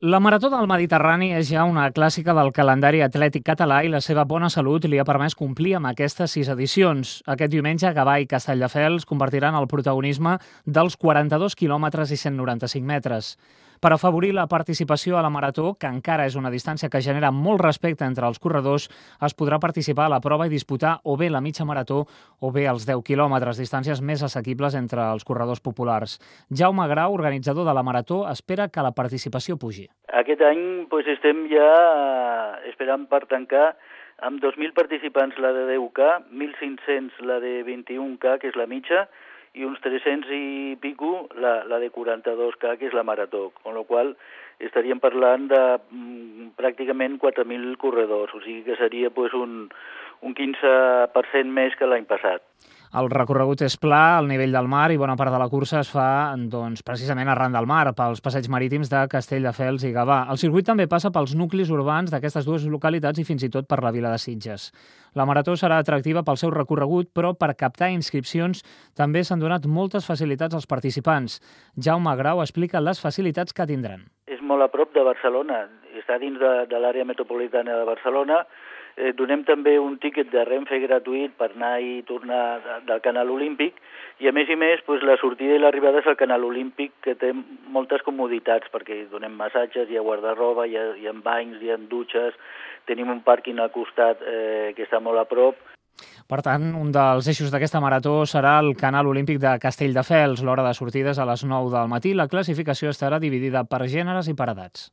La Marató del Mediterrani és ja una clàssica del calendari atlètic català i la seva bona salut li ha permès complir amb aquestes sis edicions. Aquest diumenge, Gavà i Castelldefels convertiran el protagonisme dels 42 quilòmetres i 195 metres. Per afavorir la participació a la Marató, que encara és una distància que genera molt respecte entre els corredors, es podrà participar a la prova i disputar o bé la mitja marató o bé els 10 quilòmetres, distàncies més assequibles entre els corredors populars. Jaume Grau, organitzador de la Marató, espera que la participació pugi. Aquest any pues, estem ja eh, esperant per tancar amb 2.000 participants la de 10K, 1.500 la de 21K, que és la mitja, i uns 300 i pico la, la de 42K, que és la marató, amb la qual estaríem parlant de mm, pràcticament 4.000 corredors, o sigui que seria pues, un, un 15% més que l'any passat. El recorregut és pla al nivell del mar i bona part de la cursa es fa doncs, precisament arran del mar, pels passeigs marítims de Castelldefels i Gavà. El circuit també passa pels nuclis urbans d'aquestes dues localitats i fins i tot per la vila de Sitges. La marató serà atractiva pel seu recorregut, però per captar inscripcions també s'han donat moltes facilitats als participants. Jaume Grau explica les facilitats que tindran. És molt a prop de Barcelona, està dins de, de l'àrea metropolitana de Barcelona, Eh, donem també un tíquet de Renfe gratuït per anar i tornar del Canal Olímpic i a més i més doncs, la sortida i l'arribada és al Canal Olímpic que té moltes comoditats perquè donem massatges, hi ha guardarroba, hi ha, hi ha banys, hi ha dutxes, tenim un pàrquing al costat eh, que està molt a prop per tant, un dels eixos d'aquesta marató serà el Canal Olímpic de Castelldefels. L'hora de sortides a les 9 del matí. La classificació estarà dividida per gèneres i per edats.